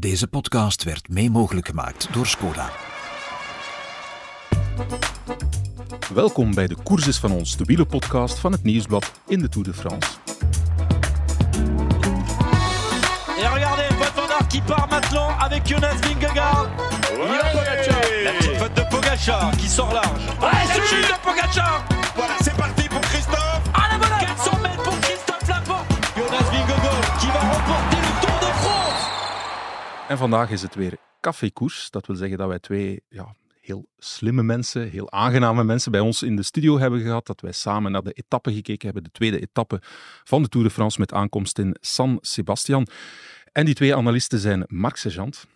Deze podcast werd mee mogelijk gemaakt door Skoda. Welkom bij de Courses van ons, de wielerpodcast van het Nieuwsblad in de Tour de France. Et regardez, Wout van Aert qui part maintenant avec Jonas Vingegaard. La petite faute de Pogacar qui sort large. Ouais, c'est de Pogacar. Voilà, c'est parti En vandaag is het weer cafékoers. Dat wil zeggen dat wij twee ja, heel slimme mensen, heel aangename mensen bij ons in de studio hebben gehad. Dat wij samen naar de etappe gekeken hebben, de tweede etappe van de Tour de France met aankomst in San Sebastian. En die twee analisten zijn Marc Sergeant,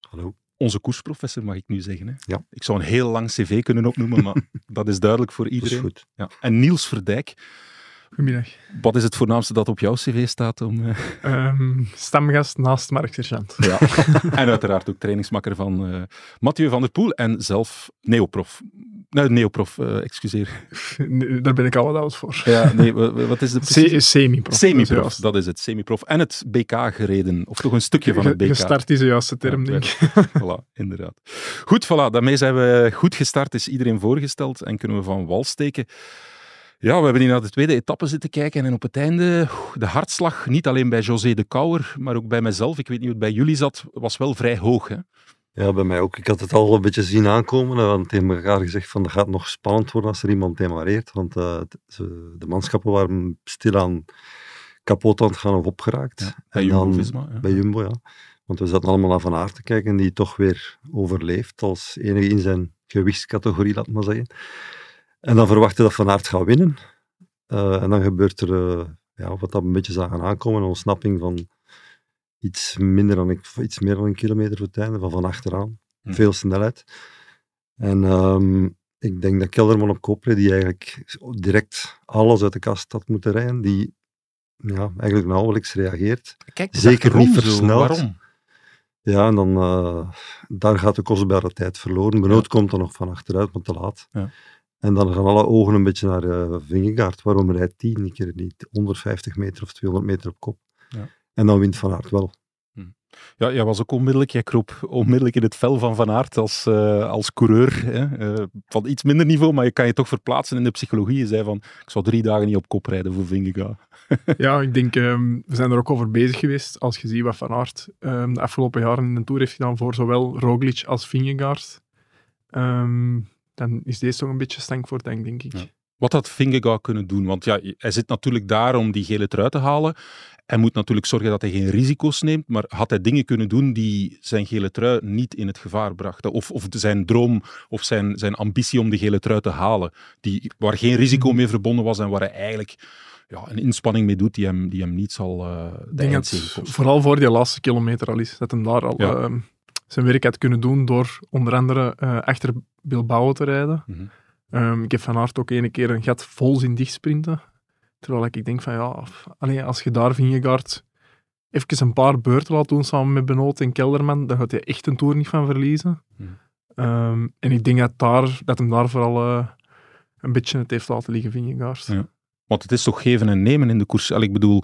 Hallo. onze koersprofessor mag ik nu zeggen. Hè? Ja. Ik zou een heel lang cv kunnen opnoemen, maar dat is duidelijk voor Dat is iedereen. goed. Ja. En Niels Verdijk, Goedemiddag. wat is het voornaamste dat op jouw cv staat? Om, Ehm, stamgast naast Mark Sergeant. Ja. en uiteraard ook trainingsmakker van eh Mathieu van der Poel en zelf neoprof. Nee, neoprof, eh, excuseer. Nee, Daar ben ik al wat oud voor. Ja, nee, wa- wa- wat is de C- precies? Semi-prof. Semi-prof, Dat is het, semi-prof. En het BK gereden, of toch een stukje van het BK. Gestart is de juiste term, Ja, denk ik. Voilà, inderdaad. Goed, voilà, daarmee zijn we goed gestart, is iedereen voorgesteld en kunnen we van wal steken. Ja, we hebben hier naar de tweede etappe zitten kijken en op het einde, de hartslag, niet alleen bij José de Kouwer, maar ook bij mezelf, ik weet niet hoe het bij jullie zat, was wel vrij hoog. Hè? Ja, bij mij ook. Ik had het al een beetje zien aankomen. We hadden tegen elkaar gezegd van dat gaat nog spannend worden als er iemand demareert. Want eh, ze- de manschappen waren stilaan kapot aan het gaan of opgeraakt. Bij Jumbo-Visma. ja. Bij Jumbo, ja. Want we zaten allemaal naar Van Aert te kijken, die toch weer overleeft als enige in zijn gewichtscategorie, laat maar zeggen. En dan verwachten dat Van Aert gaat winnen. Eh, en dan gebeurt er, eh, ja, wat dat een beetje zagen aankomen, een ontsnapping van iets, minder dan, ik- iets meer dan een kilometer voor het einde, van van achteraan. Hm. Veel snelheid. En ehm, ik denk dat Kelderman op kop reed, die eigenlijk direct alles uit de kast had moeten rijden, die ja, eigenlijk nauwelijks reageert. Kijk, Zeker niet versneld. Waarom? Ja, en dan eh, daar gaat de kostbare tijd verloren. Benoot komt dan nog van achteruit, maar te laat. Ja. En dan gaan alle ogen een beetje naar eh Vingegaard. Waarom rijdt die een keer niet 150 meter of 200 meter op kop? Ja. En dan wint Van Aert wel. Ja, jij was ook onmiddellijk, jij kroop onmiddellijk in het vel van Van Aert als, eh, als coureur. Hè? eh, van iets minder niveau, maar je kan je toch verplaatsen in de psychologie. Je zei van, ik zou drie dagen niet op kop rijden voor Vingegaard. Ja, ik denk, ehm, we zijn er ook over bezig geweest. Als je ziet wat Van Aert ehm, de afgelopen jaren in de Tour heeft gedaan voor zowel Roglic als Vingegaard, ehm, dan is deze toch een beetje stank voor denk, denk ik. Ja. Wat had Vingegaard kunnen doen? Want ja, hij zit natuurlijk daar om die gele trui te halen. Hij moet natuurlijk zorgen dat hij geen risico's neemt, maar had hij dingen kunnen doen die zijn gele trui niet in het gevaar brachten? Of, of zijn droom of zijn, zijn ambitie om de gele trui te halen, die, waar geen risico mee verbonden was en waar hij eigenlijk ja, een inspanning mee doet die hem, die hem niet zal de Ik denk dat eindzege het kosten. vooral voor die laatste kilometer al is. Dat hem daar al Ja. ehm, zijn werk had kunnen doen door onder andere eh, achter Bilbao te rijden. Mhm. Ehm, ik heb Van Aert ook ene keer een gat vol zien dichtsprinten. Terwijl ik denk van ja, als je daar Vingegaard even een paar beurten laat doen samen met Benoot en Kelderman, dan gaat hij echt een Tour niet van verliezen. Mhm. Ehm, en ik denk dat, daar, dat hem daar vooral eh, een beetje het heeft laten liggen, Vingegaard. Ja. Want het is toch geven en nemen in de koers. Al, Ik bedoel,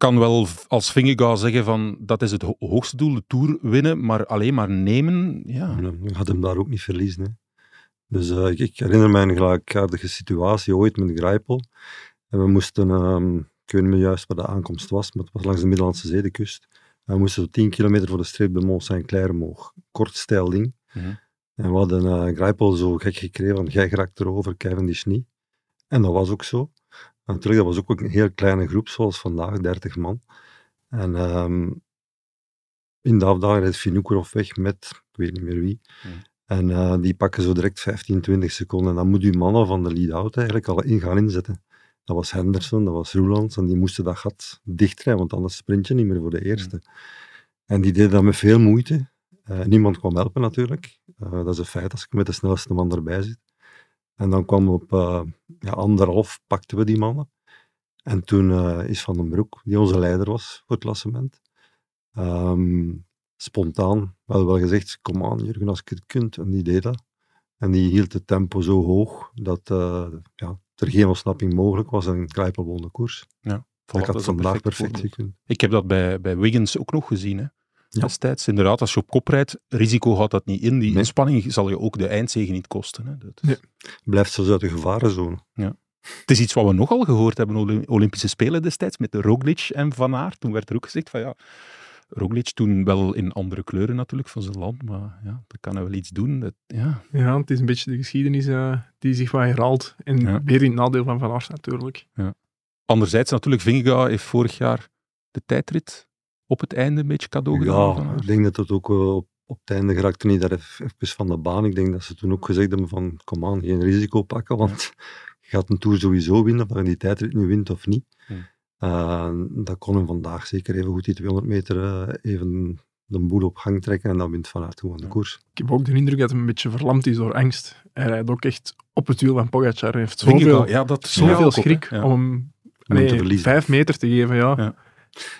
kan wel als Vingegaard zeggen van dat is het ho- hoogste doel, de Tour winnen, maar alleen maar nemen, ja. Dan gaat hem daar ook niet verliezen. Hè. Dus eh, ik, ik herinner mij een gelijkaardige situatie ooit met Grijpel. En we moesten, ehm, ik weet niet meer juist waar de aankomst was, maar het was langs de Middellandse Zee, de kust. En we moesten zo 10 kilometer voor de streep bij Mont Saint-Clair omhoog. Kort, steil ding. Mhm. En we hadden uh, Grijpel zo gek gekregen van, jij geraakt erover, Cavendish niet. En dat was ook zo. Natuurlijk, dat was ook een heel kleine groep, zoals vandaag, 30 man. En ehm, in de afdaling reed Vinokurov weg met, ik weet niet meer wie. Hmm. En eh, die pakken zo direct 15, 20 seconden. En dan moet je mannen van de lead-out eigenlijk al in gaan inzetten. Dat was Henderson, dat was Roelands, en die moesten dat gat dichtrijden, want anders sprint je niet meer voor de eerste. En die deden dat met veel moeite. Eh, niemand kwam helpen natuurlijk. Eh, dat is een feit als ik met de snelste man erbij zit. En dan kwam op eh, ja, anderhalf, pakten we die mannen. En toen eh, is Van den Broek, die onze leider was voor het klassement, ehm, spontaan wel wel gezegd, kom aan Jurgen, als je het kunt. En die deed dat. En die hield het tempo zo hoog dat eh, ja, er geen ontsnapping mogelijk was en Kruipel won de koers. Voilà, dat dat had vandaag perfect perfect gekund. Ik heb dat bij, bij Wiggins ook nog gezien. Hè. Ja. destijds. Inderdaad, als je op kop rijdt, risico houdt dat niet in. Die Nee. inspanning zal je ook de eindzege niet kosten. Hè. Dat is- Ja. Blijft zelfs uit de gevarenzone. Het is iets wat we nogal gehoord hebben op de Olympische Spelen destijds, met de Roglic en Van Aert. Toen werd er ook gezegd van ja, Roglic toen wel in andere kleuren natuurlijk van zijn land, maar ja, dat kan hij wel iets doen. Dat, ja. Ja, het is een beetje de geschiedenis eh, die zich wat herhaalt. En Ja. weer in het nadeel van Van Aert natuurlijk. Anderzijds natuurlijk, Vingegaard heeft vorig jaar de tijdrit op het einde een beetje cadeau gedaan. Ja, ik denk dat het ook eh, op, op het einde geraakte niet daar even, van de baan. Ik denk dat ze toen ook gezegd hebben van, kom aan, geen risico pakken, want je gaat een Tour sowieso winnen, of je die tijdrit nu wint of niet. Hmm. Eh, dat kon hem vandaag zeker even goed die 200 meter eh, even de boel op gang trekken en dan wint Van Aert gewoon de Ja. koers. Ik heb ook de indruk dat hij een beetje verlamd is door angst. Hij rijdt ook echt op het wiel van Pogacar. Hij heeft zoveel, ja, dat zoveel ja, schrik Ja. om hem nee, vijf meter te geven. Ja. Ja.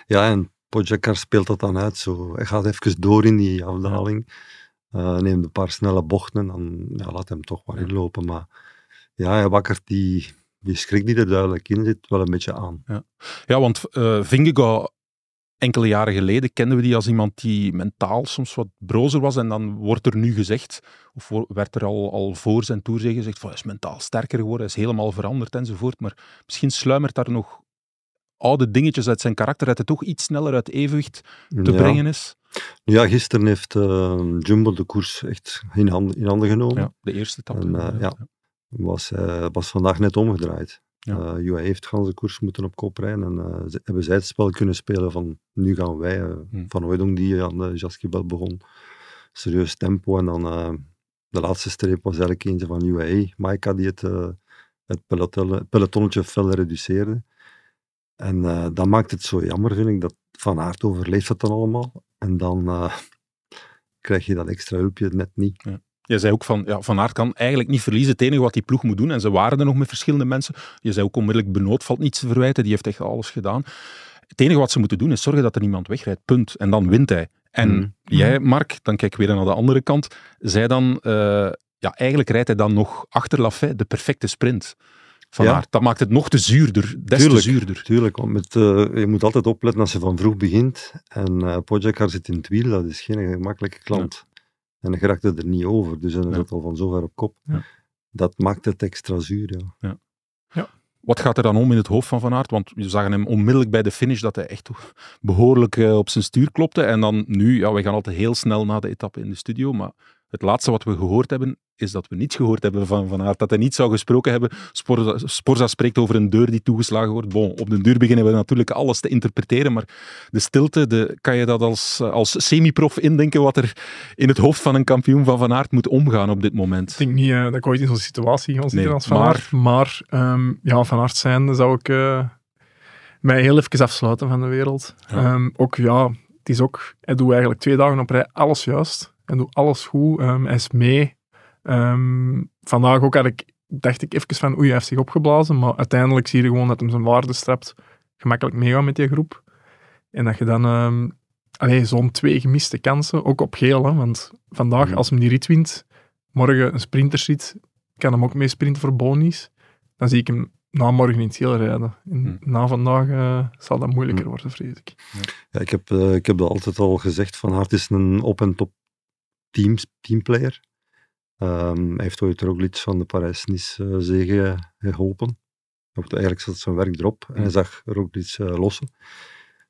Ja, en Pogacar speelt dat dan uit. Zo. Hij gaat even door in die afdaling, eh, neemt een paar snelle bochten en dan ja, laat hem toch maar Ja. inlopen. Maar ja, hij wakkert die, die schrik die er duidelijk in zit wel een beetje aan. Ja, want eh Vingegaard, enkele jaren geleden kenden we die als iemand die mentaal soms wat brozer was. En dan wordt er nu gezegd, of werd er al, al voor zijn toerzegen gezegd, van, hij is mentaal sterker geworden, hij is helemaal veranderd enzovoort. Maar misschien sluimert daar nog oude dingetjes uit zijn karakter, dat hij toch iets sneller uit evenwicht te ja. brengen is. Ja, gisteren heeft eh, Jumbo de koers echt in handen, in handen genomen. Ja, de eerste etappe. En, eh, ja. Was, eh, was vandaag net omgedraaid. Ja. UAE heeft de koers moeten op kop rijden en ze, hebben zij het spel kunnen spelen van nu gaan wij. Hmm. Van Hooydonk die aan de Jaskibel begon. Serieus tempo en dan de laatste streep was eigenlijk eentje van UAE. Maika die het, het pelotonnetje fel reduceerde. En eh, dat maakt het zo jammer, vind ik, dat Van Aert overleeft het dan allemaal. En dan eh, krijg je dat extra hulpje net niet. Je zei ook van, ja, Van Aert kan eigenlijk niet verliezen. Het enige wat die ploeg moet doen, en ze waren er nog met verschillende mensen. Je zei ook onmiddellijk, Benoot valt niets te verwijten, die heeft echt alles gedaan. Het enige wat ze moeten doen is zorgen dat er niemand wegrijdt, punt. En dan wint hij. En Mhm. jij, Mark, dan kijk ik weer naar de andere kant, zei dan, eh, ja, eigenlijk rijdt hij dan nog achter Lafay de perfecte sprint. Van Ja. Dat maakt het nog te zuurder, des Tuurlijk. te zuurder. Tuurlijk, want met, eh, je moet altijd opletten als je van vroeg begint. En eh Pogacar zit in het wiel, dat is geen gemakkelijke klant. En dan geraakt het er niet over, dus dan is Ja. het al van zo ver op kop. Ja. Dat maakt het extra zuur, ja. Wat gaat er dan om in het hoofd van Van Aert? Want we zagen hem onmiddellijk bij de finish dat hij echt behoorlijk eh, op zijn stuur klopte. En dan nu, ja, we gaan altijd heel snel na de etappe in de studio, maar het laatste wat we gehoord hebben, is dat we niets gehoord hebben van Van Aert. Dat hij niet zou gesproken hebben. Sporza, Sporza spreekt over een deur die toegeslagen wordt. Bon, op de deur beginnen we natuurlijk alles te interpreteren, maar de stilte, de, kan je dat als, als semi-prof indenken wat er in het hoofd van een kampioen van Van Aert moet omgaan op dit moment? Ik denk niet eh, dat ik ooit in zo'n situatie ga zitten Nee, als Van maar- Aert. Maar ehm, ja, Van Aert zijnde zou ik eh, mij heel even afsluiten van de wereld. Ja. Ehm, ook ja, het is ook, hij doet eigenlijk twee dagen op rij alles juist. Hij doet alles goed. Ehm, hij is mee. Ehm, vandaag ook had ik, dacht ik even van oei, hij heeft zich opgeblazen. Maar uiteindelijk zie je gewoon dat hem zijn waarde strapt. Gemakkelijk meegaan met die groep. En dat je dan allee, zo'n twee gemiste kansen, ook op geel. Hè, want vandaag, Mhm. als hem die rit wint, morgen een sprintersrit, kan hem ook mee sprinten voor bonies. Dan zie ik hem na morgen in het geel rijden. En Hmm. Na vandaag eh, zal dat moeilijker Hmm. worden, vrees ik. ja ik, heb, eh, ik heb dat altijd al gezegd, Van Aert is een op- en top teams, teamplayer. Ehm, hij heeft ooit Roglic van de Parijs-Nice-zege geholpen. Ook Eigenlijk zat zijn werk erop en hij Mm. zag Roglic eh, lossen.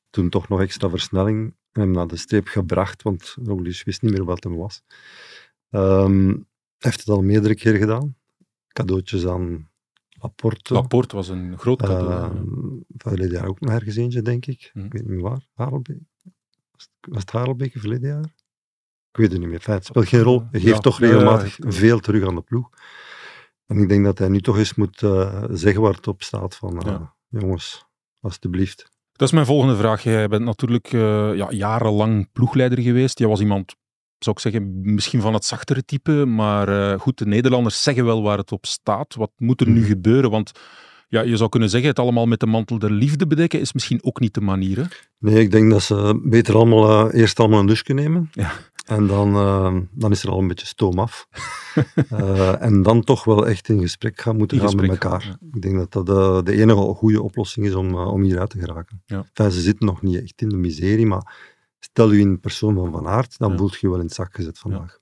Toen toch nog extra versnelling en hem naar de streep gebracht, want Roglic wist niet meer wat hem was. Ehm, hij heeft het al meerdere keer gedaan. Cadeautjes aan Laporte. Laporte was een groot cadeau. Uh, verleden jaar ook nog ergens eentje, denk ik. Hm. Ik weet niet waar. Harelbeek. Was het, was het Harelbeke verleden jaar? Ik weet het niet meer. Fijn, het speelt geen rol. Hij geeft Ja, toch ja, regelmatig veel terug aan de ploeg. En ik denk dat hij nu toch eens moet eh, zeggen waar het op staat van, eh, jongens, alstublieft. Dat is mijn volgende vraag. Jij bent natuurlijk eh, ja, jarenlang ploegleider geweest. Jij was iemand, zou ik zeggen, misschien van het zachtere type. Maar goed, de Nederlanders zeggen wel waar het op staat. Wat moet er nu Mhm. gebeuren? Want ja, je zou kunnen zeggen, het allemaal met de mantel der liefde bedekken is misschien ook niet de manier. Hè? Nee, ik denk dat ze beter allemaal, eerst allemaal een douche nemen. Ja. En dan, eh, dan is er al een beetje stoom af. Eh, en dan toch wel echt in gesprek gaan moeten In gaan met elkaar. gaan, Ik denk dat dat eh, de enige goede oplossing is om, eh, om hieruit te geraken. Ja. Enfin, ze zitten nog niet echt in de miserie, maar Stel je in persoon van Van Aert, dan Ja. voelt je je wel in het zak gezet vandaag.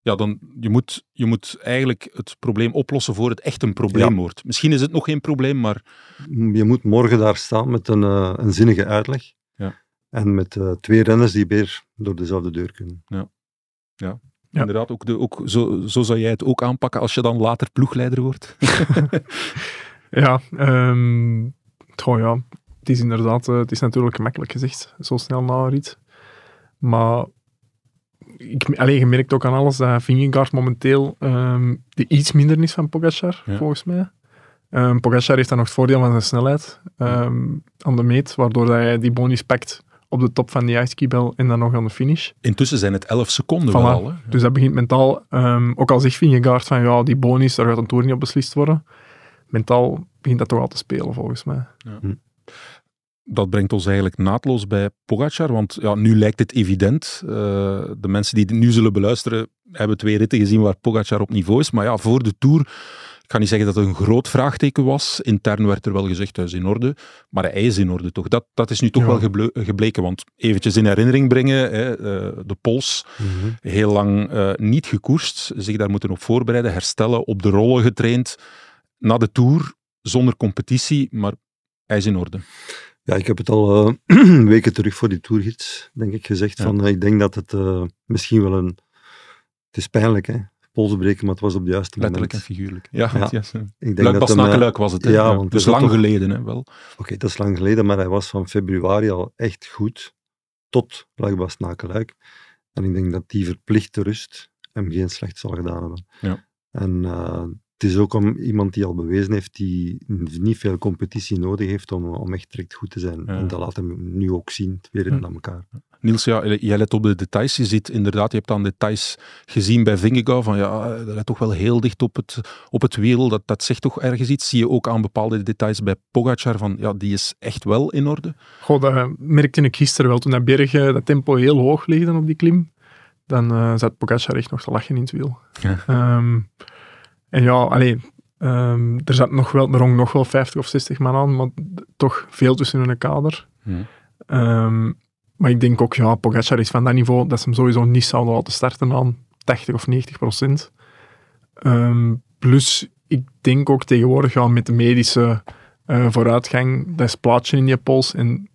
Ja, dan, je, moet, je moet eigenlijk het probleem oplossen voor het echt een probleem Ja. wordt. Misschien is het nog geen probleem, maar Je moet morgen daar staan met een, een zinnige uitleg. Ja. En met eh, twee renners die weer door dezelfde deur kunnen. Ja. inderdaad, ook de, ook, zo, zo zou jij het ook aanpakken als je dan later ploegleider wordt. Ja, ehm goh, ja, het is inderdaad, eh, het is natuurlijk gemakkelijk gezegd, zo snel na een rit. Maar ik, alleen, je merkt ook aan alles dat Vingegaard momenteel ehm de iets minder is van Pogacar, Ja. volgens mij. Ehm Pogacar heeft dan nog het voordeel van zijn snelheid ehm, aan de meet, waardoor dat hij die bonus pakt op de top van die ijskibel en dan nog aan de finish. Intussen zijn het 11 seconden Voilà. wel al. Hè? Dus dat begint mentaal, ehm, ook al zegt Vingegaard van ja, die bonus, daar gaat een toer niet op beslist worden. Mentaal begint dat toch al te spelen, volgens mij. dat brengt ons eigenlijk naadloos bij Pogacar, want ja, nu lijkt het evident. Eh, de mensen die dit nu zullen beluisteren, hebben twee ritten gezien waar Pogacar op niveau is. Maar ja, voor de Tour, ik ga niet zeggen dat het een groot vraagteken was. Intern werd er wel gezegd, hij is in orde. Maar hij is in orde, toch? Dat, dat is nu toch Ja. wel geble- gebleken. Want eventjes in herinnering brengen, hè, eh, de Pols, heel lang eh, niet gekoerst, zich daar moeten op voorbereiden, herstellen, op de rollen getraind. Na de Tour, zonder competitie, maar hij is in orde. Ja, ik heb het al eh, weken terug voor die tourgids, denk ik, gezegd. Ja. Van, eh, ik denk dat het eh, misschien wel een... Het is pijnlijk, hè. Polsbreken, maar het was op het juiste Letterlijk en moment. figuurlijk. Ja, Ja. Ik denk Luik dat hem, eh, Luik was het. Ja, want dus lang toch- geleden, hè, wel. Oké, dat is lang geleden, maar hij was van februari al echt goed. Tot Luik Luik. En ik denk dat die verplichte rust hem geen slecht zal gedaan hebben. Ja. En eh, het is ook om iemand die al bewezen heeft, die niet veel competitie nodig heeft om, om echt direct goed te zijn. Ja. En dat laat hem nu ook zien, twee ritten Hm. aan elkaar. Niels, ja, jij let op de details. Je ziet inderdaad, je hebt aan details gezien bij Vingegaard van ja, dat let toch wel heel dicht op het, op het wiel. Dat, dat zegt toch ergens iets. Zie je ook aan bepaalde details bij Pogacar van ja, die is echt wel in orde. Goh, dat merkte ik gisteren wel. Toen dat berg, dat tempo heel hoog ligt op die klim, dan eh, zat Pogacar echt nog te lachen in het wiel. Ja. Ehm, en ja, allee, ehm, er zat nog wel, er nog wel 50 of 60 man aan, maar toch veel tussen hun kader. Ehm, maar ik denk ook, ja, Pogacar is van dat niveau dat ze hem sowieso niet zouden laten starten aan 80 of 90 procent. Ehm, plus, ik denk ook tegenwoordig ja, met de medische eh, vooruitgang, dat is plaatje in je pols en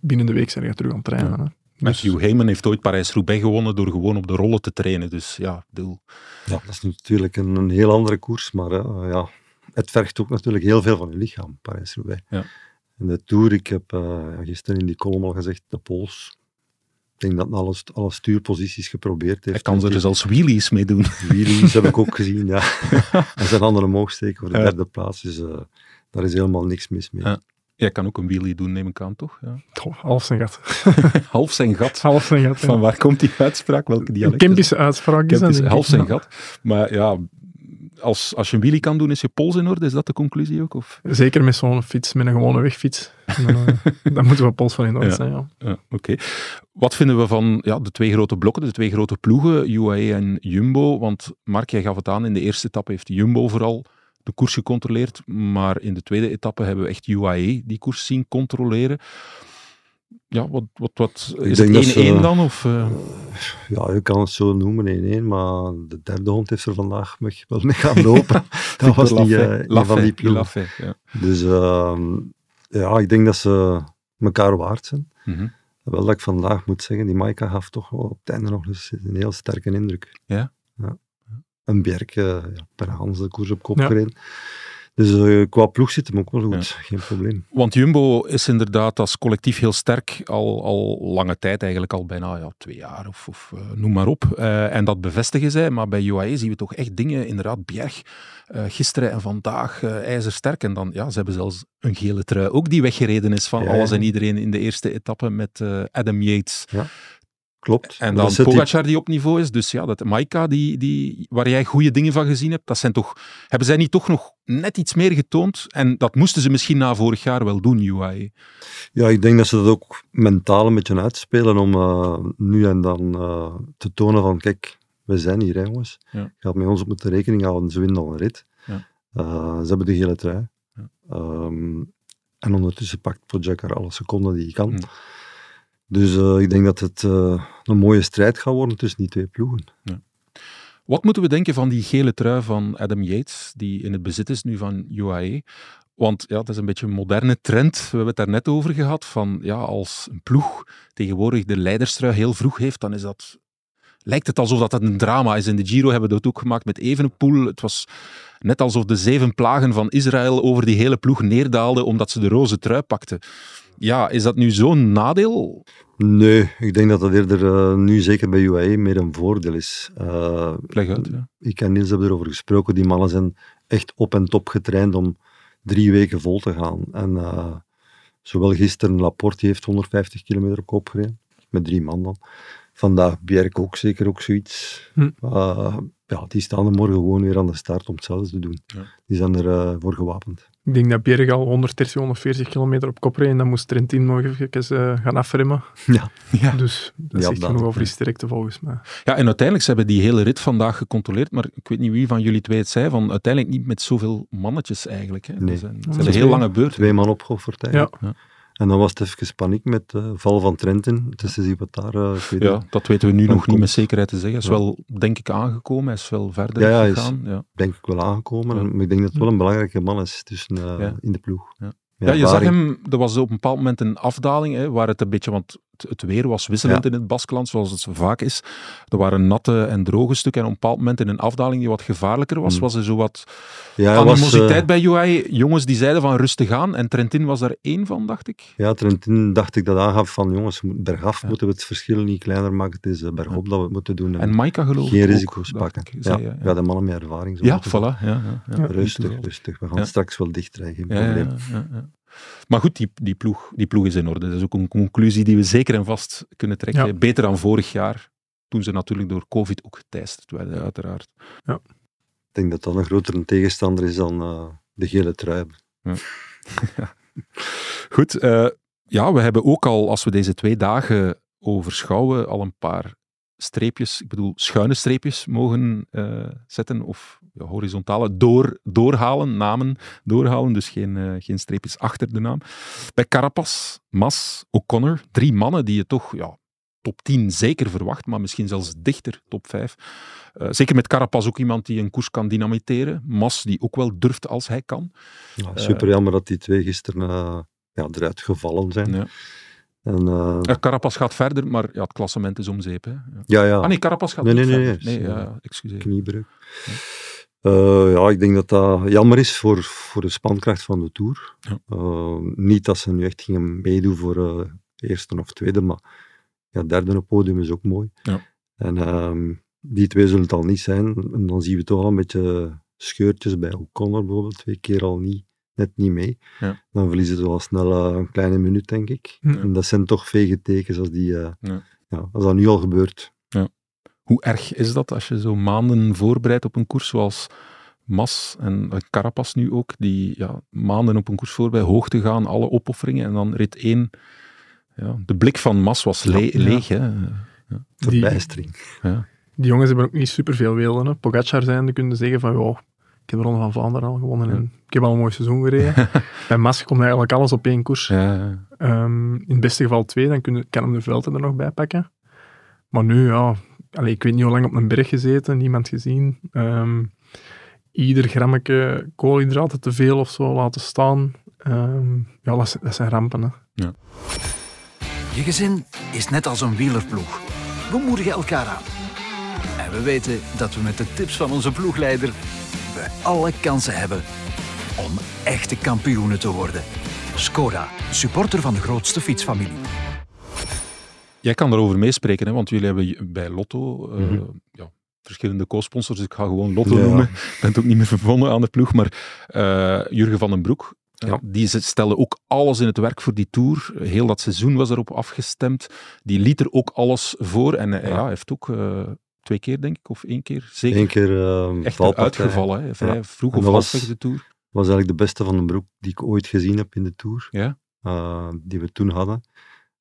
binnen de week zijn je terug aan het trainen. Dus- Matthew Heyman heeft ooit Parijs-Roubaix gewonnen door gewoon op de rollen te trainen. Dus ja, bedoel, Ja, dat is natuurlijk een, een heel andere koers, maar eh, ja, het vergt ook natuurlijk heel veel van je lichaam, Parijs-Roubaix. Ja. En de Tour, ik heb ja, gisteren in die column al gezegd, de Pols. Ik denk dat hij alle, st- alle stuurposities geprobeerd heeft. hij kan er Die- zelfs wheelies mee doen. Wheelies heb ik ook gezien, ja. en zijn handen omhoog steken voor de Ja. derde plaats. Dus eh, daar is helemaal niks mis mee. Ja. Jij kan ook een wheelie doen, neem ik aan, toch? Ja. Goh, half zijn gat. Half zijn gat. half zijn gat. ja. Van waar komt die uitspraak? Welke Een dialect? is Kempische uitspraak is dat, half zijn gat. Maar ja, als, als je een wheelie kan doen, is je pols in orde. Is dat de conclusie ook? Of? Zeker met zo'n fiets, met een gewone wegfiets. Dan, eh, dan moeten we pols van in orde Ja. zijn, ja. Ja, Oké. Wat vinden we van ja, de twee grote blokken, de twee grote ploegen, UAE en Jumbo? Want Mark, jij gaf het aan, in de eerste etappe heeft Jumbo vooral de koers gecontroleerd, maar in de tweede etappe hebben we echt UAE die koers zien controleren. Ja, wat, wat, wat is het 1-1 ze- dan? Of, eh? Ja, je kan het zo noemen, 1-1, maar de derde hond heeft er vandaag wel mee gaan lopen. dat was eh, een van Lafay, die. Lafay, ja. Dus ehm, ja, ik denk dat ze elkaar waard zijn. Mhm. Wel dat ik vandaag moet zeggen, die Maika gaf toch op het einde nog eens een heel sterke indruk. Ja? ja. Een Bjerk, eh, ja, per Hans de koers op kop Ja. gereden. Dus eh, qua ploeg zit hem ook wel goed, geen probleem. Want Jumbo is inderdaad als collectief heel sterk, al, al lange tijd, eigenlijk al bijna ja, twee jaar of, of eh, noem maar op. En dat bevestigen zij, maar bij UAE zien we toch echt dingen, inderdaad, Bjerg, gisteren en vandaag ijzersterk. En dan, ja, ze hebben zelfs een gele trui ook die weggereden is van Ja, alles en iedereen in de eerste etappe met Adam Yates. Klopt. En dan Pogacar die op niveau is. Dus ja, dat Maika, die, die, waar jij goede dingen van gezien hebt, dat zijn toch, hebben zij niet toch nog net iets meer getoond? En dat moesten ze misschien na vorig jaar wel doen, UAE. Ja, ik denk dat ze dat ook mentaal een beetje uitspelen om eh, nu en dan eh, te tonen van, kijk, we zijn hier, hè, jongens. Ja. Je gaat met ons op moeten rekening houden, ze winnen al een rit. Ja. Eh, ze hebben de gele trui. Ja. Ehm, en ondertussen pakt Pogacar alle seconden die hij kan. Mm. Dus uh, ik denk dat het uh, een mooie strijd gaat worden tussen die twee ploegen. Ja. Wat moeten we denken van die gele trui van Adam Yates, die in het bezit is nu van UAE? Want ja, dat is een beetje een moderne trend. We hebben het daar net over gehad. Van ja, als een ploeg tegenwoordig de leiderstrui heel vroeg heeft, dan is dat lijkt het alsof dat een drama is. In de Giro hebben we dat ook gemaakt met Evenepoel. Het was net alsof de zeven plagen van Israël over die hele ploeg neerdaalden omdat ze de roze trui pakten. Ja, is dat nu zo'n nadeel? Nee, ik denk dat dat eerder uh, nu, zeker bij UAE, meer een voordeel is. Uh, Leg uit, ja. Ik en Niels hebben erover gesproken. Die mannen zijn echt op en top getraind om drie weken vol te gaan. En uh, zowel gisteren, Laporte heeft 150 kilometer op kop gereden, met drie man dan. Vandaag Bjerk ook zeker ook zoiets. Hm. Ja, die staan er morgen gewoon weer aan de start om hetzelfde te doen. Ja. Die zijn er uh, voor gewapend. Ik denk dat Bjerg al 130, 140 kilometer op kop reed en dan moest Trentin nog even uh, gaan afremmen. Ja. ja. Dus dat ja, genoeg over die sterkte volgens mij. Ja, en uiteindelijk ze hebben die hele rit vandaag gecontroleerd, maar ik weet niet wie van jullie twee het zei, van uiteindelijk niet met zoveel mannetjes eigenlijk. Hè. Nee. Zijn, het zijn een heel lange beurt. Twee man opgeofferd eigenlijk. Ja. En dan was het even paniek met de val van Trentin. Het is te zien wat daar... Uh, ja, dat weten we nu nog niet met zekerheid te zeggen. Hij is wel, denk ik, aangekomen. Hij is wel verder ja, ja, gegaan. Is, ja, denk ik wel aangekomen. Ja. Maar ik denk dat het wel een belangrijke man is tussen, uh, in de ploeg. Ja. Ja, je zag hem, er was op een bepaald moment een afdaling, hè, waar het een beetje, want het, weer was wisselend in het Baskeland, zoals het zo vaak is. Er waren natte en droge stukken en op een bepaald moment in een afdaling die wat gevaarlijker was, mm. was er zo wat ja, animositeit was, uh, bij UI. Jongens die zeiden van rustig aan en Trentin was daar één van, dacht ik. Ja, Trentin dacht ik dat aangaf van jongens, bergaf moeten we het verschil niet kleiner maken, het is bergop dat we het moeten doen. En, en Maika geloof Geen risico's pakken. Ik, zei, ja, ja, de mannen met ervaring. Ja, voilà. Ja, Rustig, rustig. We gaan straks wel dicht geen probleem. Maar goed, die, die, ploeg, die ploeg is in orde. Dat is ook een conclusie die we zeker en vast kunnen trekken. Beter dan vorig jaar, toen ze natuurlijk door COVID ook geteisterd werden, uiteraard. Ja. Ik denk dat dat een grotere tegenstander is dan uh, de gele trui. Ja. Goed, uh, ja, we hebben ook al, als we deze twee dagen overschouwen, al een paar streepjes, ik bedoel schuine streepjes mogen uh, zetten of ja, horizontale door, doorhalen, namen doorhalen, dus geen, uh, geen streepjes achter de naam. Bij Carapaz, Mas, O'Connor, drie mannen die je toch ja, top 10 zeker verwacht, maar misschien zelfs dichter top 5. Uh, eh, zeker met Carapaz ook iemand die een koers kan dynamiteren. Mas die ook wel durft als hij kan. Ja, super jammer dat die twee gisteren ja, eruit gevallen zijn. Ja. En, uh, Carapaz gaat verder, maar ja, het klassement is om zeep. Hè. Ja. ja, ja. Ah nee, Carapaz gaat nee, nee, nee, verder. Nee, nee, ja, excuseer. Kniebreuk. Ja. Uh, ja, ik denk dat dat jammer is voor, voor de spankracht van de Tour. Ja. Uh, niet dat ze nu echt gingen meedoen voor uh, eerste of tweede, maar ja, derde op podium is ook mooi. Ja. En ehm, die twee zullen het al niet zijn. En dan zien we toch al een beetje scheurtjes bij O'Connor bijvoorbeeld, twee keer al niet net niet mee. Ja. Dan verliezen ze wel snel een kleine minuut, denk ik. En dat zijn toch vege tekens als, die, ja. ja. als dat nu al gebeurt. Hoe erg is dat als je zo maanden voorbereidt op een koers zoals Mas en Carapaz nu ook, die ja, maanden op een koers voorbereid, hoog te gaan, alle opofferingen en dan rit 1. Ja, de blik van Mas was le leeg. Hè? Ja. Verbijstering. Ja. Die jongens hebben ook niet superveel wilden. Pogacar zijn, kunnen zeggen van, oh, ik heb de Ronde van Vlaanderen al gewonnen en ik heb al een mooi seizoen gereden. Bij Mas komt eigenlijk alles op één koers. Ja. Um, in het beste geval twee, dan kun, kan hem de velden er nog bij pakken. Maar nu, ja, allee, ik weet niet hoe lang op een berg gezeten, niemand gezien. Um, ieder grammetje koolhydraten te veel of zo laten staan. Um, ja, dat, dat, zijn rampen. Hè. Ja. Je gezin is net als een wielerploeg. We moedigen elkaar aan. En we weten dat we met de tips van onze ploegleider we alle kansen hebben om echte kampioenen te worden. Skoda, supporter van de grootste fietsfamilie. Jij kan daarover meespreken, hè, want jullie hebben bij Lotto mm -hmm. ja, verschillende co-sponsors. Ik ga gewoon Lotto ja. noemen. Ik ben ook niet meer verbonden aan de ploeg. Maar uh, Jurgen van den Broek, uh, ja. die stelde ook alles in het werk voor die Tour. Heel dat seizoen was erop afgestemd. Die liet er ook alles voor. En ja. ja heeft ook twee keer, denk ik, of één keer. Zeker. Eén keer uh, Echt uitgevallen, hè, vrij vroeg of halfweg de Tour. was eigenlijk de beste van den Broek die ik ooit gezien heb in de Tour. Ja? Uh, die we toen hadden.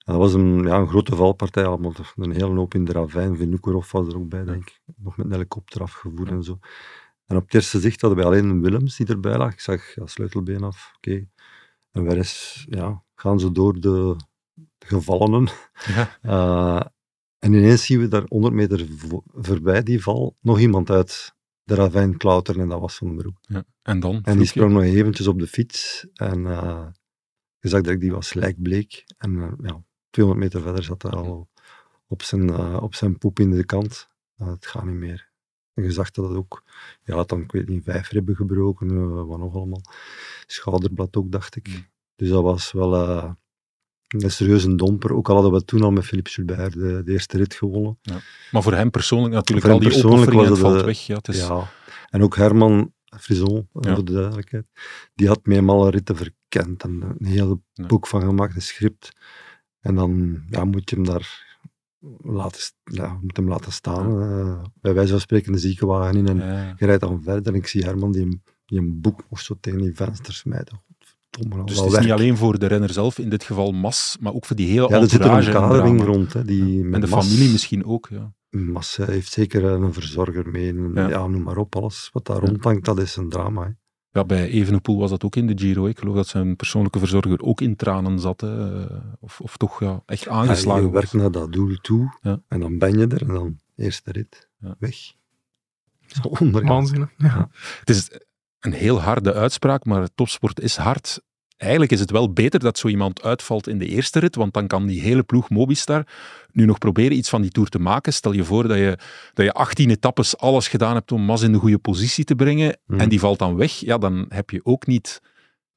Dat was een, ja, een grote valpartij, allemaal een hele hoop in de ravijn. Vinokurov was er ook bij, denk ik. Nog met een helikopter afgevoerd ja. en zo. En op het eerste zicht hadden wij alleen een Willems die erbij lag. Ik zag ja, sleutelbeen af, oké. Okay. En wij is, ja, gaan ze door de, gevallenen. Ja. Uh, en ineens zien we daar 100 meter voorbij die val nog iemand uit de ravijn klauteren en dat was Van den Broek. Ja. En dan? En die sprong nog eventjes op de fiets en uh, je zag dat die was lijkbleek. En uh, ja, 200 meter verder zat hij al op zijn, op zijn poep in de kant. het gaat niet meer. En je zag dat het ook, ja, had dan, ik weet niet, vijf ribben gebroken, uh, wat nog allemaal. Schouderblad ook, dacht ik. Mm. Dus dat was wel uh, een serieuze domper. Ook al hadden we toen al met Philippe Gilbert de, de eerste rit gewonnen. Ja. Maar voor hem persoonlijk natuurlijk voor al die opofferingen, het valt weg. Ja, het is... ja, en ook Herman Frison, ja. voor de duidelijkheid, die had mij alle ritten verkend en een heel boek van gemaakt, een script. En dan ja, moet je hem daar laten, ja, moet hem laten staan. Uh, bij wijze van spreken de ziekenwagen in en ja. je rijdt dan verder. En ik zie Herman die, die een boek of zo tegen die vensters smijten. Dus het is werk. niet alleen voor de renner zelf, in dit geval Mas, maar ook voor die hele ja, er zit er een kadering rond. Hè, die en de Mas, familie misschien ook. Ja. Mas heeft zeker een verzorger mee. En, ja. noem maar op. Alles wat daar rondhangt, dat is een drama. Hè. Ja, bij Evenepoel was dat ook in de Giro. Ik geloof dat zijn persoonlijke verzorger ook in tranen zat. Hè. Of, of toch ja, echt aangeslagen. Ja, je werkt naar dat doel toe ja. en dan ben je er en dan eerste rit weg. Waanzinnig. Ja. Het is een heel harde uitspraak, maar topsport is hard. Eigenlijk is het wel beter dat zo iemand uitvalt in de eerste rit, want dan kan die hele ploeg Mobistar nu nog proberen iets van die Tour te maken. Stel je voor dat je, dat je 18 etappes alles gedaan hebt om Mas in de goede positie te brengen Mhm. en die valt dan weg. Ja, dan heb je ook niet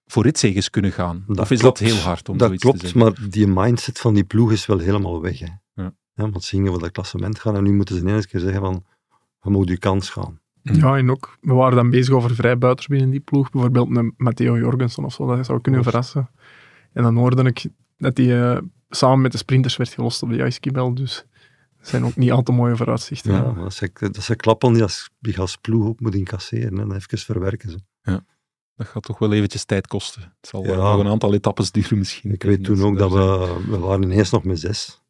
voor ritzeges kunnen gaan. Dat of is klopt. dat heel hard om Dat zoiets klopt, te zeggen? maar die mindset van die ploeg is wel helemaal weg. Hè. Ja. want ze gingen voor dat klassement gaan en nu moeten ze ineens keer zeggen van, je moet je kans gaan. Ja, en ook, we waren dan bezig over vrijbuiters binnen die ploeg. Bijvoorbeeld met Matteo Jorgensen of zo, dat zou kunnen verrassen. En dan hoorde ik dat hij uh, samen met de sprinters werd gelost op de Jaiskibel, dus dat zijn ook niet al te mooie vooruitzichten. Ja, dat zijn, dat zijn klappen die als, die als ploeg ook moet incasseren en even verwerken. Ze. Dat gaat toch wel eventjes tijd kosten. Het zal Ja. wel nog een aantal etappes duren misschien. Ik weet toen ook ze dat we, we waren ineens nog met zes.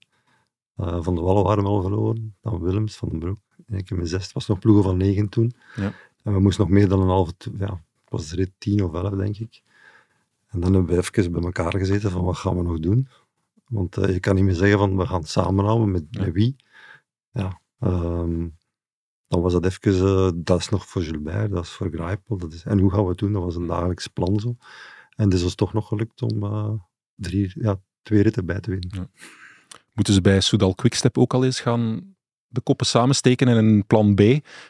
Eh, van de Wallen waren we al verloren, dan Willems, Van den Broek. En ik met zes, het was nog ploegen van negen toen. Ja. En we moesten nog meer dan een halve, ja, het was rit tien of elf, denk ik. En dan hebben we even bij elkaar gezeten van wat gaan we nog doen. Want eh, je kan niet meer zeggen van we gaan samenhouden met, Ja. met wie. Ja, ehm, dan was dat even, eh, dat is nog voor Gilbert, dat is voor Grijpel. Dat is, en hoe gaan we het doen? Dat was een dagelijks plan zo. En het is ons toch nog gelukt om drie, ja, twee ritten bij te winnen. Moeten ze bij Soudal Quickstep ook al eens gaan de koppen samensteken en een plan B?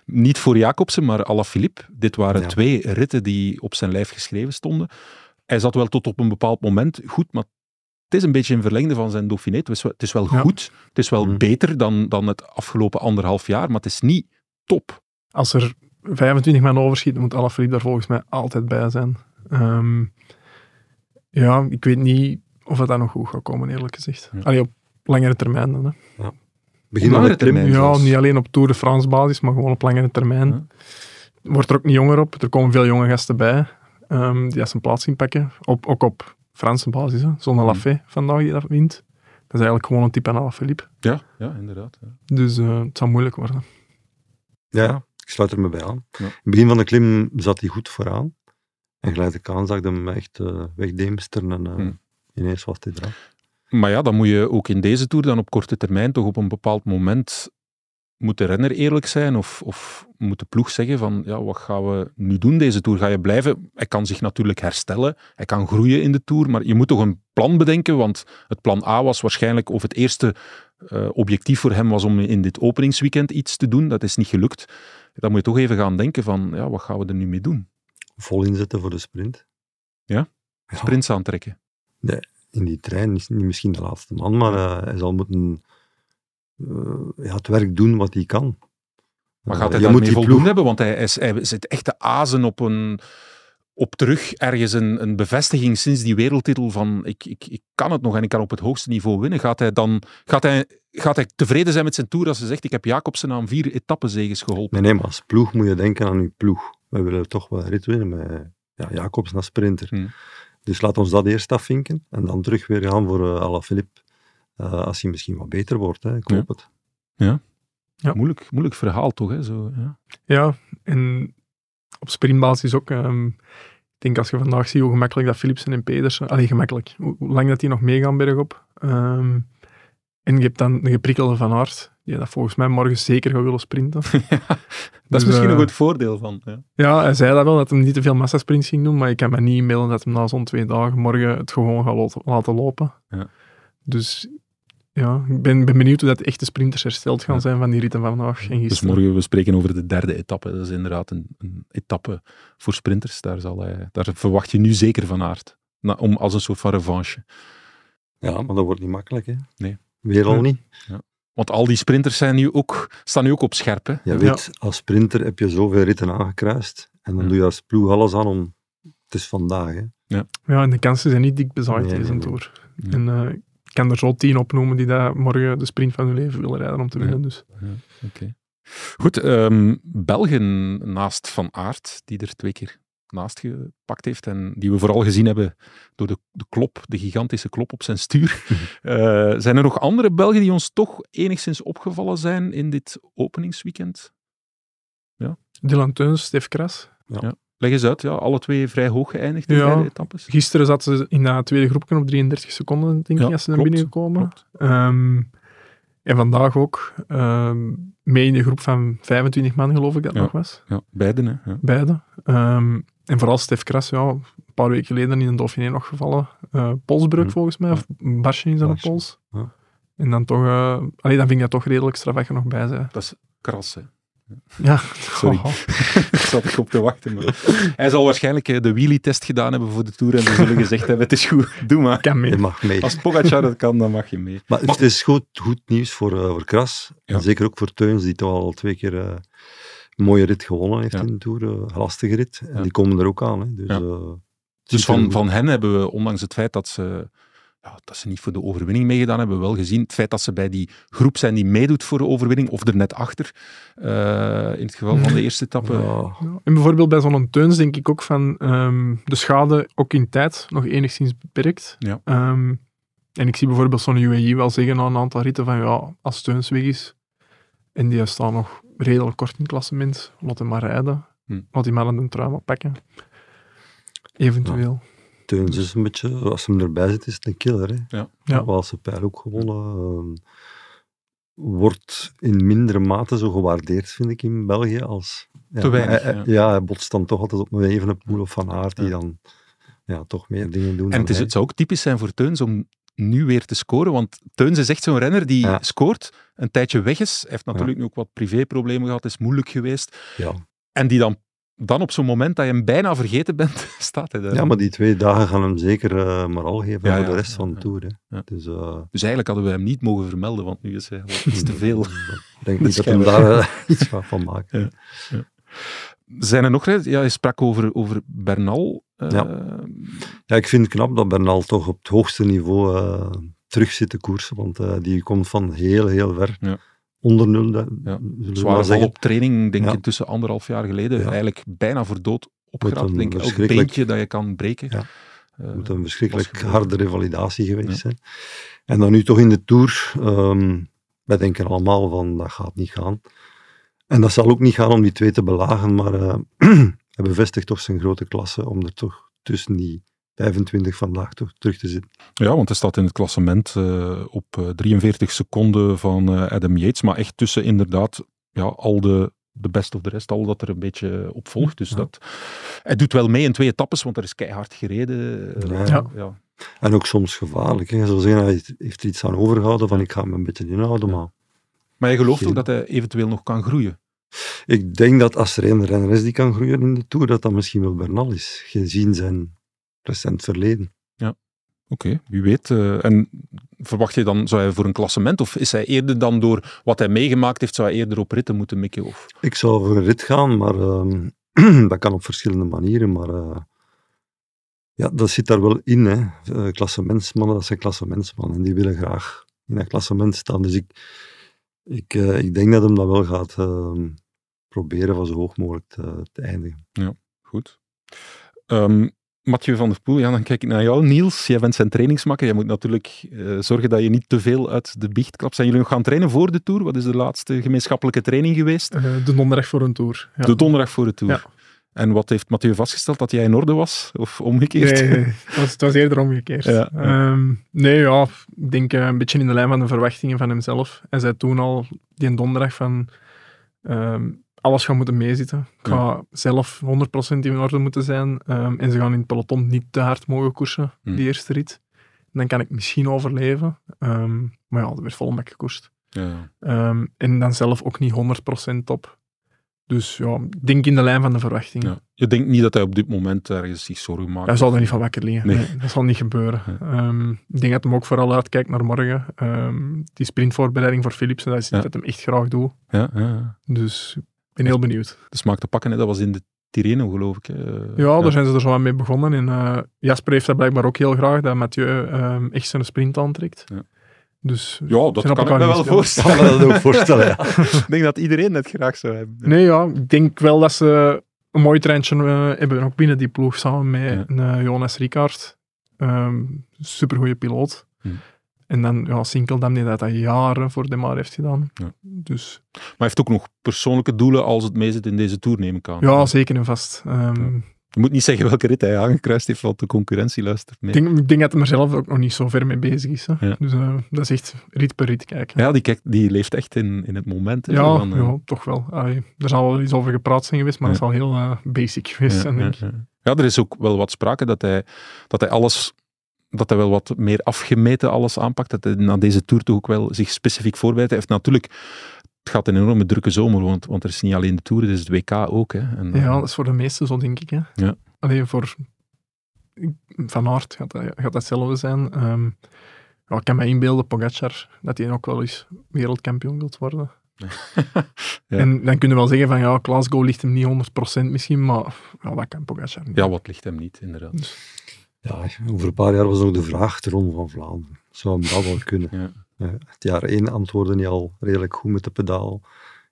Niet voor Jacobsen, maar Alaphilippe. Dit waren Ja. twee ritten die op zijn lijf geschreven stonden. Hij zat wel tot op een bepaald moment goed, maar het is een beetje een verlengde van zijn Dauphiné. Het is wel, het is wel Ja. goed, het is wel Mhm. beter dan, dan het afgelopen anderhalf jaar, maar het is niet top. Als er 25 man overschiet, moet Alaphilippe daar volgens mij altijd bij zijn. Ehm, ja, ik weet niet of het daar nog goed gaat komen, eerlijk gezegd. Ja. Allee, op langere termijn dan. Hè. Begin langere met de klim. termijn? Ja, niet alleen op Tour de France basis, maar gewoon op langere termijn. Ja. Wordt er ook niet jonger op. Er komen veel jonge gasten bij ehm, die zijn plaats inpakken. Op, ook op Franse basis. Zonder Lafay vandaag die dat wint. Dat is eigenlijk gewoon een type aan Alaphilippe. Ja, ja inderdaad. ja. Dus eh, het zal moeilijk worden. Ja, ik sluit er me bij aan. Ja. In het begin van de klim zat hij goed vooraan. En geleidelijk aan zag ik hem echt eh wegdeemsteren en eh, Hmm. ineens was hij eraf. Maar ja, dan moet je ook in deze Tour dan op korte termijn toch op een bepaald moment moet de renner eerlijk zijn of, of moet de ploeg zeggen van ja, wat gaan we nu doen deze Tour? Ga je blijven? Hij kan zich natuurlijk herstellen, hij kan groeien in de Tour, maar je moet toch een plan bedenken, want het plan A was waarschijnlijk, of het eerste eh, objectief voor hem was om in dit openingsweekend iets te doen, dat is niet gelukt. Dan moet je toch even gaan denken van ja, wat gaan we er nu mee doen? Vol inzetten voor de sprint. Ja? Ja. Sprints aantrekken. In die trein is niet misschien de laatste man, maar eh, hij zal moeten eh, ja, het werk doen wat hij kan. Maar Eh, gaat hij je daarmee voldoen ploeg- hebben? Want hij, is, hij zit echt te azen op, een, op terug ergens een, een bevestiging sinds die wereldtitel van ik, ik, ik kan het nog en ik kan op het hoogste niveau winnen. Gaat hij dan gaat hij, gaat hij tevreden zijn met zijn Tour als hij zegt ik heb Jacobsen aan vier etappezeges geholpen? Nee, nee, maar als ploeg moet je denken aan je ploeg. We willen toch wel een rit winnen met ja, Jacobs als sprinter. Hmm. Dus laat ons dat eerst afvinken en dan terug weer gaan voor uh, Alaphilippe. Uh, als hij misschien wat beter wordt, hè. ik Ja. hoop het. Ja. Moeilijk, moeilijk verhaal toch? Hè? Zo, ja. Ja, en op sprintbasis ook. ehm, ik denk als je vandaag ziet hoe gemakkelijk dat Philipsen en Pedersen... Allee, gemakkelijk. Hoe, hoe lang dat die nog meegaan bergop. Ehm, en je hebt dan de geprikkelde Van Aert, die dat volgens mij morgen zeker gaat willen sprinten. dat is Dus, misschien eh, een goed voordeel van. Ja. Ja, hij zei dat wel, dat hij niet te veel massasprints ging doen, maar ik kan me niet inbeelden dat hij na zo'n twee dagen morgen het gewoon gaat laten lopen. Ja. Dus ja, ik ben, ben benieuwd hoe dat de echte sprinters hersteld gaan Ja. zijn van die ritten van vandaag en Dus morgen, we spreken over de derde etappe. Dat is inderdaad een, een etappe voor sprinters. Daar, zal hij, daar verwacht je nu zeker van aard. Na, om, als een soort van revanche. Ja, maar dat wordt niet makkelijk, hè. Nee. Weer al Ja. Want al die sprinters zijn nu ook, staan nu ook op scherp. Hè? Je weet, als sprinter heb je zoveel ritten aangekruist. En dan Ja. doe je als ploeg alles aan om... Het is vandaag, hè. Ja, en de kansen zijn niet dik bezaaid Nee, deze nee. Ja. En eh, ik kan er zo tien opnoemen die dat morgen de sprint van hun leven willen rijden om te Ja. winnen. Dus. Oké. Goed, ehm, Belgen naast Van Aert, die er twee keer naast gepakt heeft en die we vooral gezien hebben door de, de klop, de gigantische klop op zijn stuur. Eh, zijn er nog andere Belgen die ons toch enigszins opgevallen zijn in dit openingsweekend? Dylan Teuns, Stef Kras. Leg eens uit, ja, alle twee vrij hoog geëindigd in Ja. beide etappes. Gisteren zaten ze in dat tweede groepje op 33 seconden, denk Ja, ik, als ze naar binnen gekomen. klopt. Ehm, en vandaag ook ehm, mee in de groep van 25 man, geloof ik dat Ja. nog was. Ja, beide, hè. Ja. Beide. En vooral Stef Kras, ja, een paar weken geleden in een Dauphiné nog gevallen. Eh, polsbreuk Hm. volgens mij, of een barsje in zijn pols. ja. En dan toch, eh allee, dan vind ik dat toch redelijk straf dat je nog bij bent. Dat is kras, hè. Ja, Sorry. Oh, Ik zat ik op te wachten. Maar... Hij zal waarschijnlijk eh, de wheelie-test gedaan hebben voor de Tour en we zullen gezegd hebben, het is goed, doe maar. kan mee. Je mag mee. Als Pogacar dat kan, dan mag je mee. Maar het is goed, goed nieuws voor, eh, voor Kras. Ja. En zeker ook voor Teuns, die toch al twee keer eh, een mooie rit gewonnen heeft Ja. in de Tour. eh, Een lastige rit. En Ja. die komen er ook aan. Hè. Dus, Ja. eh, Dus van, van hen hebben we, ondanks het feit dat ze, ja, dat ze niet voor de overwinning meegedaan hebben, wel gezien. Het feit dat ze bij die groep zijn die meedoet voor de overwinning, of er net achter, eh, in het geval van de eerste etappe. Ja, Ja, En bijvoorbeeld bij zo'n Teuns denk ik ook van ehm, de schade ook in tijd nog enigszins beperkt. Ja. Ehm, en ik zie bijvoorbeeld zo'n UAE wel zeggen na een aantal ritten van ja, als Teuns weg is en die staan nog redelijk kort in het klassement, laat hem maar rijden. Hm. Laat die maar een truim pakken. Eventueel. Teuns is een beetje, als hem erbij zit, is het een killer. Hè. Ja. Ja. Waalse pijl ook gewonnen. ehm, wordt in mindere mate zo gewaardeerd, vind ik, in België. Als, ja, Te weinig, hij- ja. ja. hij botst dan toch altijd op een Evenepoel of Van Aert, die dan ja, toch meer dingen doen En dan het, is, hij. het zou ook typisch zijn voor Teuns om nu weer te scoren, want Teuns is echt zo'n renner die Ja. scoort, een tijdje weg is. Hij heeft natuurlijk nu ook wat privéproblemen gehad, is moeilijk geweest. Ja. En die dan, dan op zo'n moment dat je hem bijna vergeten bent, staat hij daar. ja, maar die twee dagen gaan hem zeker eh maar al geven Ja, voor de rest van de. Tour. Hè. Dus, eh, Dus eigenlijk hadden we hem niet mogen vermelden, want nu is hij iets te veel. Ik denk niet dat hem daar eh, iets van van maakt. Zijn er nog, ja, je sprak over, over Bernal. eh, Ja. Ja, ik vind het knap dat Bernal toch op het hoogste niveau eh, terug zit te koersen, want eh, die komt van heel, heel ver. Ja. Onder nul, dat, Ja. Zware op training, denk ik Ja. intussen anderhalf jaar geleden. Ja. Eigenlijk bijna voor dood opgeraakt. een Denk ik, elk beentje dat je kan breken. Ja. Het moet een verschrikkelijk harde revalidatie geweest zijn. En dan nu toch in de Tour, ehm wij denken allemaal van dat gaat niet gaan. En dat zal ook niet gaan om die twee te belagen, maar eh, hij bevestigt toch zijn grote klasse om er toch tussen die 25 vandaag toch terug te zitten. Ja, want hij staat in het klassement eh, op eh, 43 seconden van eh, Adam Yates. Maar echt tussen inderdaad ja, al de, de best of de rest, al dat er een beetje op volgt. Dus Ja. dat, hij doet wel mee in twee etappes, want er is keihard gereden. Eh, Ja. Ja. ja. En ook soms gevaarlijk. Hè. Zo zeggen, hij heeft er iets aan overgehouden van ik ga me een beetje inhouden, Ja. maar Maar je gelooft Geen- ook dat hij eventueel nog kan groeien. Ik denk dat als er een renner is die kan groeien in de Tour, dat dat misschien wel Bernal is, gezien zijn recent verleden. Oké, wie weet. eh, en verwacht je dan, zou hij voor een klassement, of is hij eerder dan door wat hij meegemaakt heeft, zou hij eerder op ritten moeten mikken? Of... Ik zou voor een rit gaan, maar ehm, dat kan op verschillende manieren. Maar eh, ja, dat zit daar wel in. Hè. Eh, klassementsmannen, dat zijn klassementsmannen. En die willen graag in dat klassement staan. Dus ik, ik, ik denk dat hem dat wel gaat ehm, proberen van zo hoog mogelijk te, te eindigen. Goed. Ehm Mathieu van der Poel, ja, dan kijk ik naar jou. Niels, jij bent zijn trainingsmakker. Jij moet natuurlijk eh, zorgen dat je niet te veel uit de biecht klapt. Zijn jullie nog gaan trainen voor de Tour? Wat is de laatste gemeenschappelijke training geweest? Eh, de donderdag voor een tour. Ja. De donderdag voor de Tour. Ja. En wat heeft Mathieu vastgesteld? Dat jij in orde was? Of omgekeerd? Nee, het was, het was eerder omgekeerd. Ja, ja. Ehm, nee, ja, ik denk eh, een beetje in de lijn van de verwachtingen van hemzelf. Hij zei toen al, die donderdag, van ehm, alles gaat moeten meezitten. Ik ga zelf 100% in orde moeten zijn. ehm, en ze gaan in het peloton niet te hard mogen koersen, Hm. die eerste rit. Dan kan ik misschien overleven. Ehm, maar ja, er werd volle bek gekoerst. Ja. Ehm, en dan zelf ook niet 100% op. Dus ja, denk in de lijn van de verwachtingen. Ja. Je denkt niet dat hij op dit moment ergens zich zorgen maakt? Hij zal er niet van wakker liggen. Nee. Nee. dat zal niet gebeuren. Ik denk dat hem ook vooral uitkijkt naar morgen. Die sprintvoorbereiding voor Philipsen, dat is Ja. dat hem echt graag doet. Ja. Dus ben heel benieuwd. De smaak te pakken, hè, dat was in de Tirreno, geloof ik. hè. Ja, daar zijn ze er zo aan mee begonnen. En eh, Jasper heeft dat blijkbaar ook heel graag, dat Mathieu ehm, echt zijn sprint aantrekt. Ja. Dus Ja, dat kan ik me wel voorstellen. kan me dat ook voorstellen, ja. ik denk dat iedereen het graag zou hebben. Nee, ja, ik denk wel dat ze een mooi treintje eh, hebben, ook binnen die ploeg, samen met eh, Jonas Rickaert. Ehm supergoeie piloot. Hm. En dan ja, Sinkeldam, die dat, dat jaren voor de maar heeft gedaan. Ja. Dus Maar hij heeft ook nog persoonlijke doelen als het meezit in deze tour, neem ik aan. ja, zeker en vast. Ehm, Je moet niet zeggen welke rit hij aangekruist heeft, want de concurrentie luistert mee. ik, denk, ik denk dat hij er zelf ook nog niet zo ver mee bezig is. Hè. Ja. Dus eh, dat is echt rit per rit kijken. Ja, die, kijkt, die leeft echt in, in het moment. hè, Ja, van, eh, ja, toch wel. Allee, er zal wel iets over gepraat zijn geweest, maar Ja. het zal heel eh, basic geweest zijn, denk ik. ja, ja. Ja, er is ook wel wat sprake dat hij, dat hij alles, dat hij wel wat meer afgemeten alles aanpakt. Dat hij na deze tour toch ook wel zich specifiek voorbereidt. Hij heeft natuurlijk, het gaat een enorme drukke zomer, want, want er is niet alleen de tour, het is het WK ook. Hè. En, Ja, eh, dat is voor de meesten zo, denk ik. Hè. Ja. Alleen voor Van Aert gaat dat, gaat zijn. Ehm, ja, ik kan me inbeelden, Pogacar, dat hij ook wel eens wereldkampioen wilt worden. Ja. En dan kunnen we wel zeggen van, ja, Glasgow ligt hem niet 100% misschien, maar ja, dat kan Pogacar niet. ja, wat ligt hem niet, inderdaad. Ja, over een paar jaar was nog de vraag de Ronde van Vlaanderen. Zou hem dat wel kunnen? Ja. Het jaar 1 antwoordde hij al redelijk goed met de pedaal.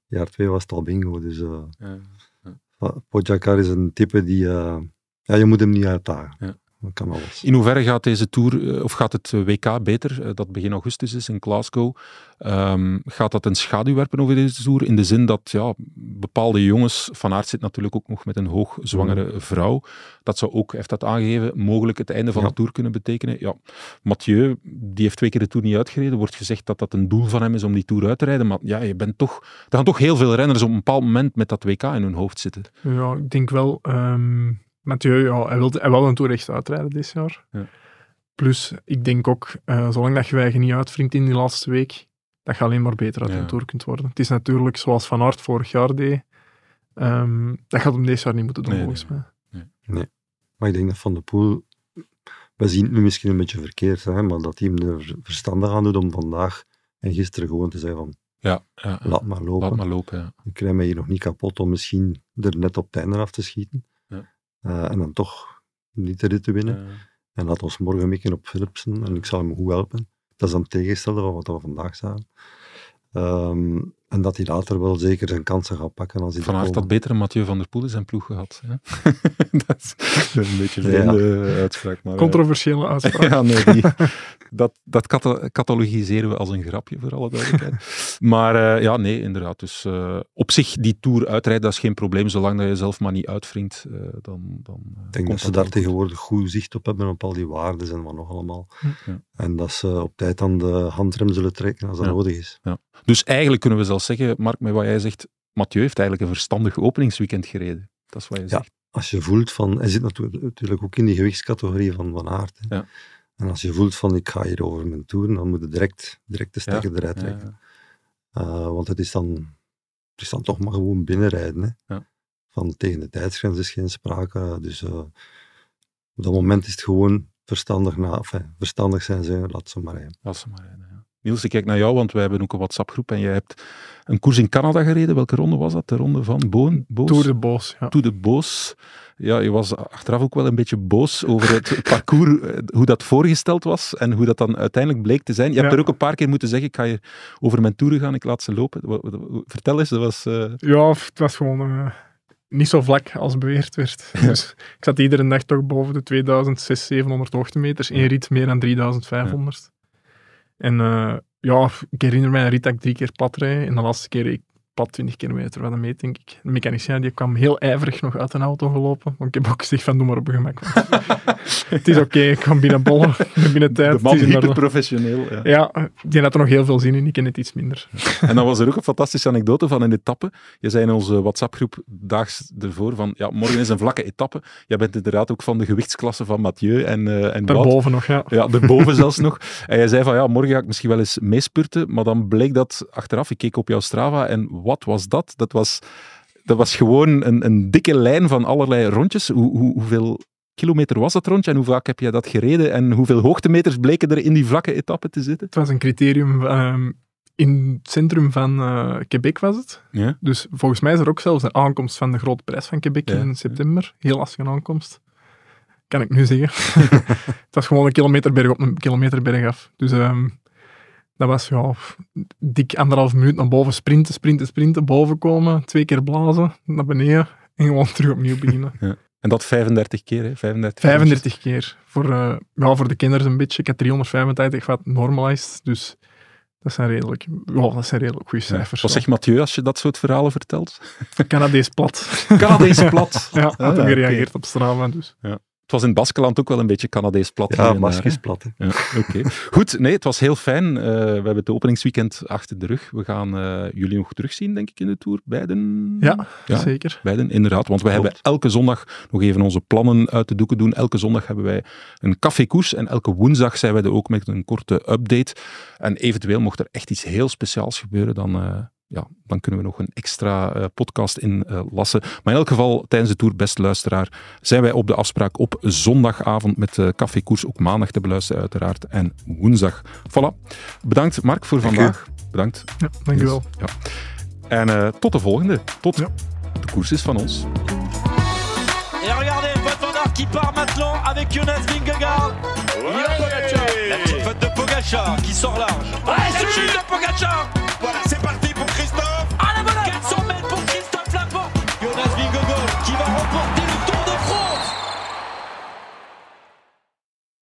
Jaar 2 was het al bingo. Dus eh Ja. Pogacar is een type die... eh, ja, je moet hem niet uitdagen. Dat kan alles. In hoeverre gaat deze tour, eh, of gaat het WK beter, eh, dat begin augustus is in Glasgow, ehm, gaat dat een schaduw werpen over deze tour? In de zin dat ja, bepaalde jongens, Van Aert zit natuurlijk ook nog met een hoogzwangere vrouw, dat zou ook, heeft dat aangegeven, mogelijk het einde van Ja. de tour kunnen betekenen. Ja, Mathieu, die heeft twee keer de tour niet uitgereden, wordt gezegd dat dat een doel van hem is om die tour uit te rijden, maar ja, je bent toch, er gaan toch heel veel renners op een bepaald moment met dat WK in hun hoofd zitten. Ja, ik denk wel, ehm Mathieu, ja, hij wil hij wil een Tour echt uitrijden dit jaar. Ja. Plus, ik denk ook, eh, zolang dat je eigen niet uitwringt in die laatste week, dat je alleen maar beter uit Ja. een Tour kunt worden. Het is natuurlijk zoals Van Aert vorig jaar deed. ehm, dat gaat hem deze jaar niet moeten doen, Nee, volgens nee. mij. Maar ik denk dat Van de Poel... We zien het nu misschien een beetje verkeerd, hè, maar dat hij hem er verstandig aan doet om vandaag en gisteren gewoon te zeggen van Ja, ja, ja. laat maar lopen. laat maar lopen. Ja. Ik krijg mij hier nog niet kapot om misschien er net op het einde af te schieten. Eh, en dan toch niet de rit te winnen. En laat ons morgen mikken op Philipsen en ik zal hem goed helpen. Dat is dan het tegenstelde van wat we vandaag zagen. Ehm, en dat hij later wel zeker zijn kansen gaat pakken als hij Van er Aert had beter een Mathieu van der Poel in zijn ploeg gehad. Hè? dat is een beetje een Ja. vreemde uitspraak. Maar, eh, Controversiële uitspraak. ja, nee, die, dat, dat cata- catalogiseren we als een grapje, voor alle duidelijkheid. maar eh, ja, nee, inderdaad. Dus eh, op zich, die Tour uitrijden, dat is geen probleem. Zolang dat je zelf maar niet uitwringt, eh, dan, dan eh, Ik denk dat ze daar goed. tegenwoordig goed zicht op hebben op al die waarden en wat nog allemaal. Ja. En dat ze op tijd aan de handrem zullen trekken als dat Ja. nodig is. Dus eigenlijk kunnen we zelfs zeggen, Mark, met wat jij zegt, Mathieu heeft eigenlijk een verstandig openingsweekend gereden. Dat is wat je Ja. zegt. Als je voelt van, hij zit natu- natuurlijk ook in die gewichtscategorie van Van Aert. hè. Ja. En als je voelt van, ik ga hier over mijn toer, dan moet je direct, direct de stekker eruit trekken. Eh, want het is, dan, het is dan toch maar gewoon binnenrijden. Hè. Ja. Van tegen de tijdsgrens is geen sprake. Dus eh, op dat moment is het gewoon verstandig, na, enfin, verstandig zijn, zeggen, laat ze maar rijden. Laat ze maar rijden. Niels, ik kijk naar jou, want wij hebben ook een WhatsApp-groep en jij hebt een koers in Canada gereden. Welke ronde was dat? De ronde van Boon? Boos? Tour de Boos, ja. Tour de Boos. Ja, je was achteraf ook wel een beetje boos over het parcours, eh, hoe dat voorgesteld was en hoe dat dan uiteindelijk bleek te zijn. Je hebt er ook een paar keer moeten zeggen, ik ga hier over mijn toeren gaan, ik laat ze lopen. Vertel eens, dat was... eh, Ja, het was gewoon eh, niet zo vlak als beweerd werd. Dus ik zat iedere dag toch boven de 2600, 700 hoogtemeters. Eén rit meer dan 3500. En eh, ja, ik herinner mij dat ik drie keer reed. En de laatste keer, ik, pad 20 kilometer van de meet, denk ik. De mechanicien die kwam heel ijverig nog uit een auto gelopen. Want ik heb ook gezegd van, doe maar op je gemak. het is oké, ik kan binnen bollen, binnen tijd. De man is hyperprofessioneel. Ja. Ja, die had er nog heel veel zin in, ik ken het iets minder. En dan was er ook een fantastische anekdote van een etappe. Je zei in onze WhatsApp-groep daags ervoor van, ja, morgen is een vlakke etappe. Jij bent inderdaad ook van de gewichtsklasse van Mathieu en, eh en. Daarboven nog, ja. Ja, erboven zelfs nog. En jij zei van, ja, morgen ga ik misschien wel eens meespurten. Maar dan bleek dat achteraf, ik keek op jouw Strava en wat was dat? Dat was, dat was gewoon een, een dikke lijn van allerlei rondjes. Hoe, hoe, hoeveel kilometer was dat rondje en hoe vaak heb jij dat gereden? En hoeveel hoogtemeters bleken er in die vlakke etappe te zitten? Het was een criterium ehm, in het centrum van eh, Quebec was het. Ja. Dus volgens mij is er ook zelfs een aankomst van de grote prijs van Quebec Ja, in september. Heel lastige aankomst. Kan ik nu zeggen. het was gewoon een kilometer berg op, een kilometer berg af. Dus ehm, dat was ja, dik anderhalf minuut naar boven sprinten, sprinten, sprinten, boven komen, twee keer blazen, naar beneden en gewoon terug opnieuw beginnen. En dat 35 keer, hè? 35, 35 keer. Voor, eh, ja, voor de kenners een beetje. Ik had 385 wat normalized, dus dat zijn redelijk, ja, dat zijn redelijk goede Ja. cijfers. Wat zegt Mathieu als je dat soort verhalen vertelt? Canadees plat. Canadees plat. ja, had Ah, hem oké. gereageerd op Strava, dus. Het was in Baskeland ook wel een beetje Canadees plat. Ja, daar, plat. Ja, Oké. Goed, nee, het was heel fijn. Eh, we hebben het openingsweekend achter de rug. We gaan eh, jullie nog terugzien, denk ik, in de Tour. Beiden? Ja, Ja. zeker. Beiden, inderdaad. Want we Klopt. hebben elke zondag nog even onze plannen uit de doeken doen. Elke zondag hebben wij een cafékoers en elke woensdag zijn wij er ook met een korte update. En eventueel mocht er echt iets heel speciaals gebeuren, dan, eh, ja, dan kunnen we nog een extra eh, podcast in eh, lassen. Maar in elk geval, tijdens de Tour, beste luisteraar, zijn wij op de afspraak op zondagavond met de cafékoers. Ook maandag te beluisteren uiteraard. En woensdag. Voilà. Bedankt Mark voor Dank u. vandaag. Bedankt. Ja, dankjewel. Ja. En eh, tot de volgende. Tot Ja. de koers is van ons. Et regardez, Wout van Aert qui part maintenant avec Jonas Vingegaard. Il a Pogacar. La petite faute de Pogacar qui sort large. Ouais, c'est de Pogacar. Voilà, c'est parti